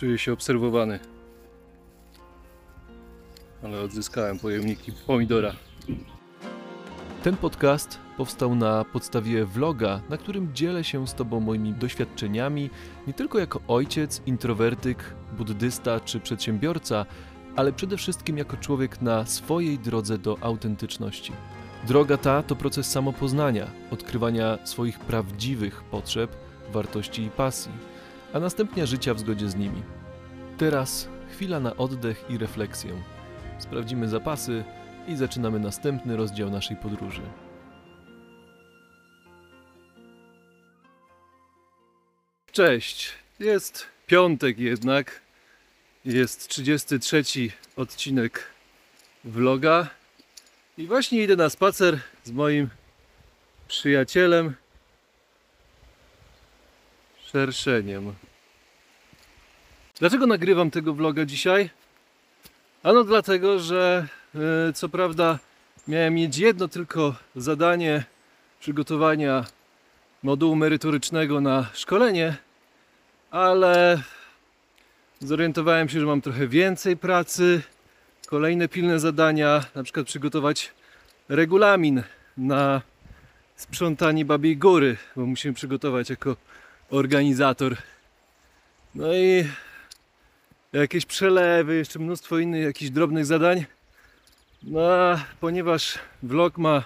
Czuję się obserwowany. Ale odzyskałem pojemniki pomidora. Ten podcast powstał na podstawie vloga, na którym dzielę się z Tobą moimi doświadczeniami, nie tylko jako ojciec, introwertyk, buddysta czy przedsiębiorca, ale przede wszystkim jako człowiek na swojej drodze do autentyczności. Droga ta to proces samopoznania, odkrywania swoich prawdziwych potrzeb, wartości i pasji, a następnie życia w zgodzie z nimi. Teraz chwila na oddech i refleksję. Sprawdzimy zapasy i zaczynamy następny rozdział naszej podróży. Cześć. Jest piątek jednak. Jest 33 odcinek vloga. I właśnie idę na spacer z moim przyjacielem szerszeniem. Dlaczego nagrywam tego vloga dzisiaj? Ano dlatego, że e, co prawda miałem mieć jedno tylko zadanie przygotowania modułu merytorycznego na szkolenie, ale zorientowałem się, że mam trochę więcej pracy, kolejne pilne zadania, na przykład przygotować regulamin na sprzątanie Babiej Góry, bo musimy przygotować jako organizator. No i jakieś przelewy, jeszcze mnóstwo innych jakichś drobnych zadań. No ponieważ vlog ma,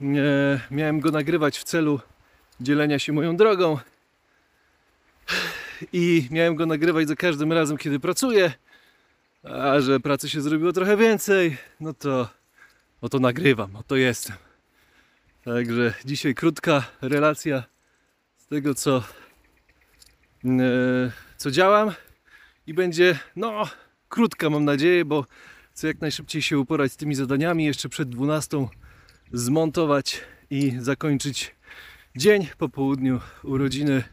nie, miałem go nagrywać w celu dzielenia się moją drogą i miałem go nagrywać za każdym razem, kiedy pracuję, a że pracy się zrobiło trochę więcej, no to oto nagrywam, oto jestem. Także dzisiaj krótka relacja z tego, co, e, co działam i będzie, no, krótka mam nadzieję, bo chcę jak najszybciej się uporać z tymi zadaniami, jeszcze przed 12 zmontować i zakończyć dzień po południu urodziny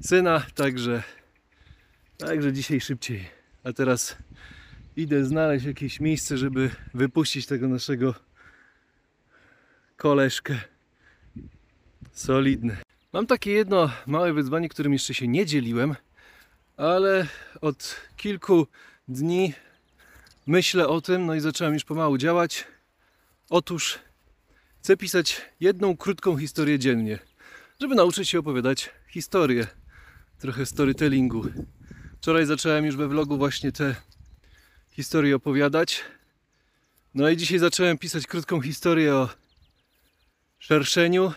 syna, także także dzisiaj szybciej. A teraz idę znaleźć jakieś miejsce, żeby wypuścić tego naszego koleżkę. Solidny. Mam takie jedno małe wyzwanie, którym jeszcze się nie dzieliłem, ale od kilku dni myślę o tym, no i zacząłem już pomału działać. Otóż chcę pisać jedną krótką historię dziennie, żeby nauczyć się opowiadać historię, trochę storytellingu. Wczoraj zacząłem już we vlogu właśnie te historie opowiadać. No i dzisiaj zacząłem pisać krótką historię o szerszeniu,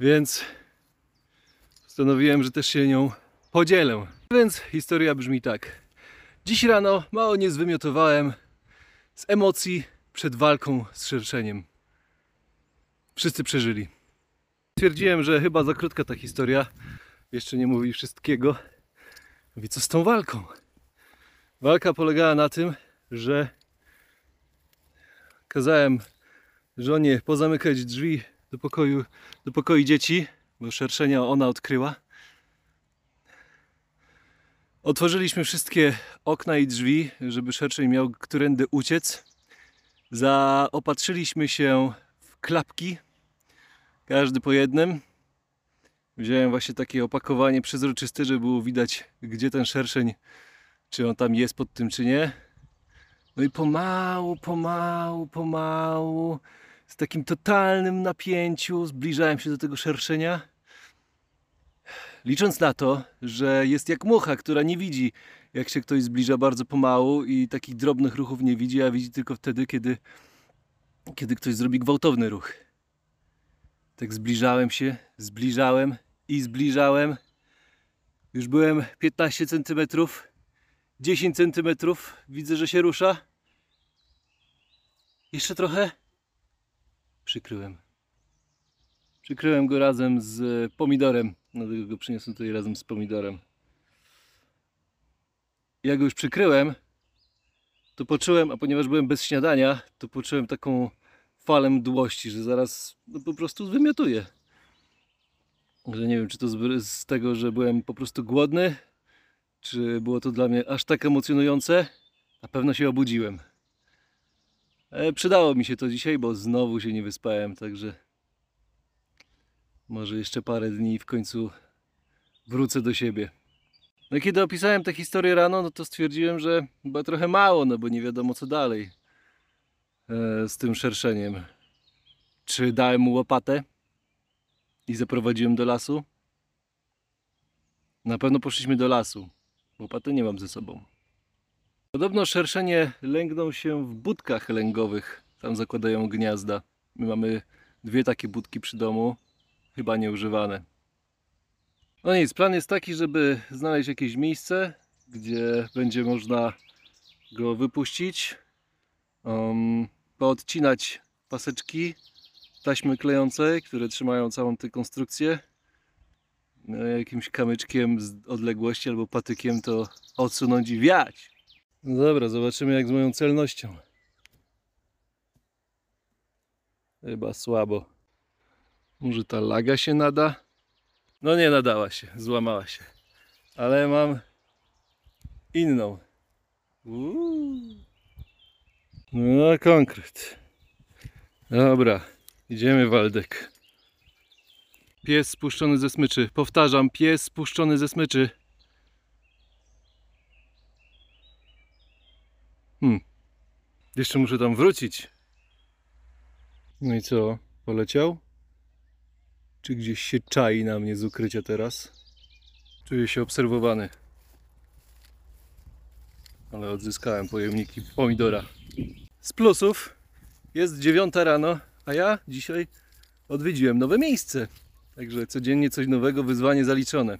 więc postanowiłem, że też się nią podzielę. Więc historia brzmi tak. Dziś rano mało nie zwymiotowałem z emocji przed walką z szerszeniem. Wszyscy przeżyli. Stwierdziłem, że chyba za krótka ta historia. Jeszcze nie mówi wszystkiego. Mówi, co z tą walką? Walka polegała na tym, że kazałem żonie pozamykać drzwi do pokoju, do pokoi dzieci, bo szerszenia ona odkryła. Otworzyliśmy wszystkie okna i drzwi, żeby szerszeń miał którędy uciec. Zaopatrzyliśmy się w klapki, każdy po jednym. Wziąłem właśnie takie opakowanie przezroczyste, żeby było widać, gdzie ten szerszeń, czy on tam jest pod tym, czy nie. No i pomału, pomału, pomału, z takim totalnym napięciu zbliżałem się do tego szerszenia. Licząc na to, że jest jak mucha, która nie widzi, jak się ktoś zbliża bardzo pomału i takich drobnych ruchów nie widzi, a widzi tylko wtedy, kiedy, kiedy ktoś zrobi gwałtowny ruch. Tak zbliżałem się, zbliżałem i zbliżałem. Już byłem 15 cm, 10 cm. Widzę, że się rusza. Jeszcze trochę. Przykryłem. Przykryłem go razem z pomidorem. Dlatego go przyniosłem tutaj razem z pomidorem. Jak go już przykryłem, to poczułem, a ponieważ byłem bez śniadania, to poczułem taką falę mdłości, że zaraz no, po prostu zwymiotuję. Że nie wiem, czy to z, z tego, że byłem po prostu głodny, czy było to dla mnie aż tak emocjonujące. Na pewno się obudziłem. E, przydało mi się to dzisiaj, bo znowu się nie wyspałem, także może jeszcze parę dni i w końcu wrócę do siebie. No kiedy opisałem tę historię rano, no to stwierdziłem, że chyba trochę mało, no bo nie wiadomo co dalej e, z tym szerszeniem. Czy dałem mu łopatę i zaprowadziłem do lasu? Na pewno poszliśmy do lasu. Łopaty nie mam ze sobą. Podobno szerszenie lęgną się w budkach lęgowych. Tam zakładają gniazda. My mamy dwie takie budki przy domu, chyba nieużywane. No nic, plan jest taki, żeby znaleźć jakieś miejsce, gdzie będzie można go wypuścić, um, poodcinać paseczki taśmy klejącej, które trzymają całą tę konstrukcję. No, jakimś kamyczkiem z odległości albo patykiem to odsunąć i wiać. No dobra, zobaczymy jak z moją celnością. Chyba słabo. Może ta laga się nada? No nie nadała się, złamała się. Ale mam inną. Uuu. No konkret. Dobra, idziemy Waldek. Pies spuszczony ze smyczy. Powtarzam, pies spuszczony ze smyczy. Hmm. Jeszcze muszę tam wrócić. No i co? Poleciał? Czy gdzieś się czai na mnie z ukrycia teraz? Czuję się obserwowany. Ale odzyskałem pojemniki pomidora. Z plusów jest dziewiąta rano, a ja dzisiaj odwiedziłem nowe miejsce. Także codziennie coś nowego, wyzwanie zaliczone.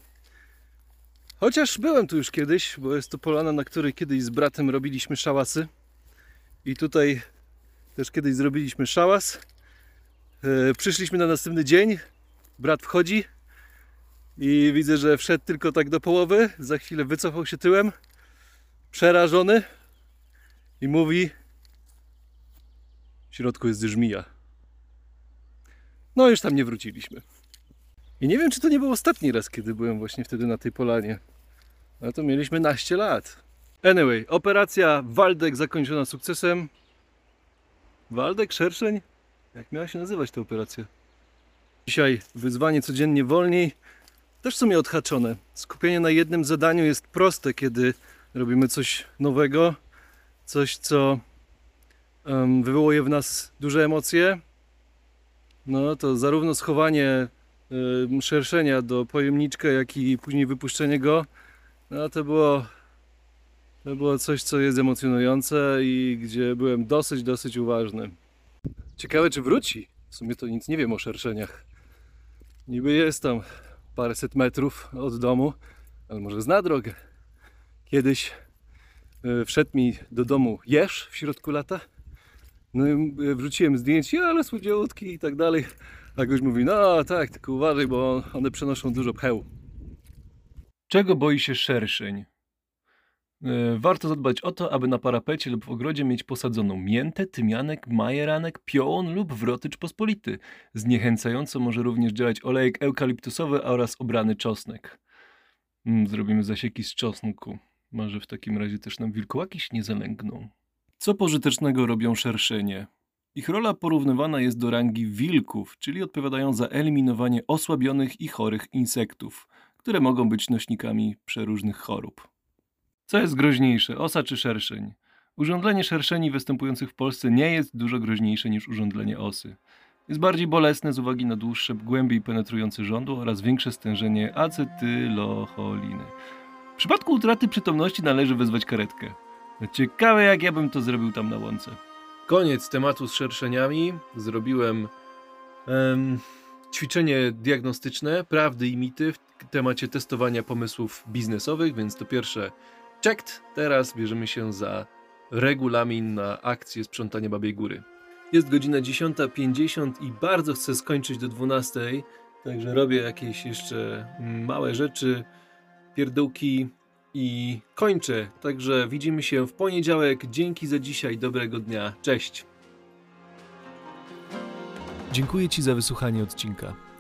Chociaż byłem tu już kiedyś, bo jest to polana, na której kiedyś z bratem robiliśmy szałasy. I tutaj też kiedyś zrobiliśmy szałas. E, przyszliśmy na następny dzień. Brat wchodzi i widzę, że wszedł tylko tak do połowy. Za chwilę wycofał się tyłem, przerażony i mówi: W środku jest żmija. No, już tam nie wróciliśmy. I nie wiem, czy to nie był ostatni raz, kiedy byłem właśnie wtedy na tej polanie. Ale to mieliśmy naście lat. Anyway, operacja Waldek zakończona sukcesem. Waldek, szerszeń? Jak miała się nazywać ta operacja? Dzisiaj wyzwanie codziennie wolniej. Też w sumie odhaczone. Skupienie na jednym zadaniu jest proste, kiedy robimy coś nowego, coś, co um, wywołuje w nas duże emocje. No to zarówno schowanie szerszenia do pojemniczka, jak i później wypuszczenie go, no to było, to było coś, co jest emocjonujące i gdzie byłem dosyć, dosyć uważny. Ciekawe, czy wróci. W sumie to nic nie wiem o szerszeniach. Niby jest tam paręset metrów od domu, ale może zna drogę. Kiedyś y, wszedł mi do domu jeż w środku lata. No i y, wrzuciłem zdjęcie, ale słodziutki i tak dalej. A goś mówi, no tak, tylko uważaj, bo one przenoszą dużo pcheł. Czego boi się szerszeń? E, Warto zadbać o to, aby na parapecie lub w ogrodzie mieć posadzoną miętę, tymianek, majeranek, piołun lub wrotycz pospolity. Zniechęcająco może również działać olejek eukaliptusowy oraz obrany czosnek. Mm, Zrobimy zasieki z czosnku. Może w takim razie też nam wilkołaki się nie zalęgną. Co pożytecznego robią szerszenie? Ich rola porównywana jest do rangi wilków, czyli odpowiadają za eliminowanie osłabionych i chorych insektów, które mogą być nośnikami przeróżnych chorób. Co jest groźniejsze, osa czy szerszeń? Urządlenie szerszeni występujących w Polsce nie jest dużo groźniejsze niż urządlenie osy. Jest bardziej bolesne z uwagi na dłuższe, głębiej penetrujące żądło oraz większe stężenie acetylocholiny. W przypadku utraty przytomności należy wezwać karetkę. Ciekawe jak ja bym to zrobił tam na łące. Koniec tematu z szerszeniami. Zrobiłem em, ćwiczenie diagnostyczne, prawdy i mity w temacie testowania pomysłów biznesowych, więc to pierwsze checked. Teraz bierzemy się za regulamin na akcję sprzątania Babiej Góry. Jest godzina 10.50 i bardzo chcę skończyć do 12.00, także robię jakieś jeszcze małe rzeczy, pierdółki i kończę. Także widzimy się w poniedziałek. Dzięki za dzisiaj, dobrego dnia. Cześć! Dziękuję Ci za wysłuchanie odcinka.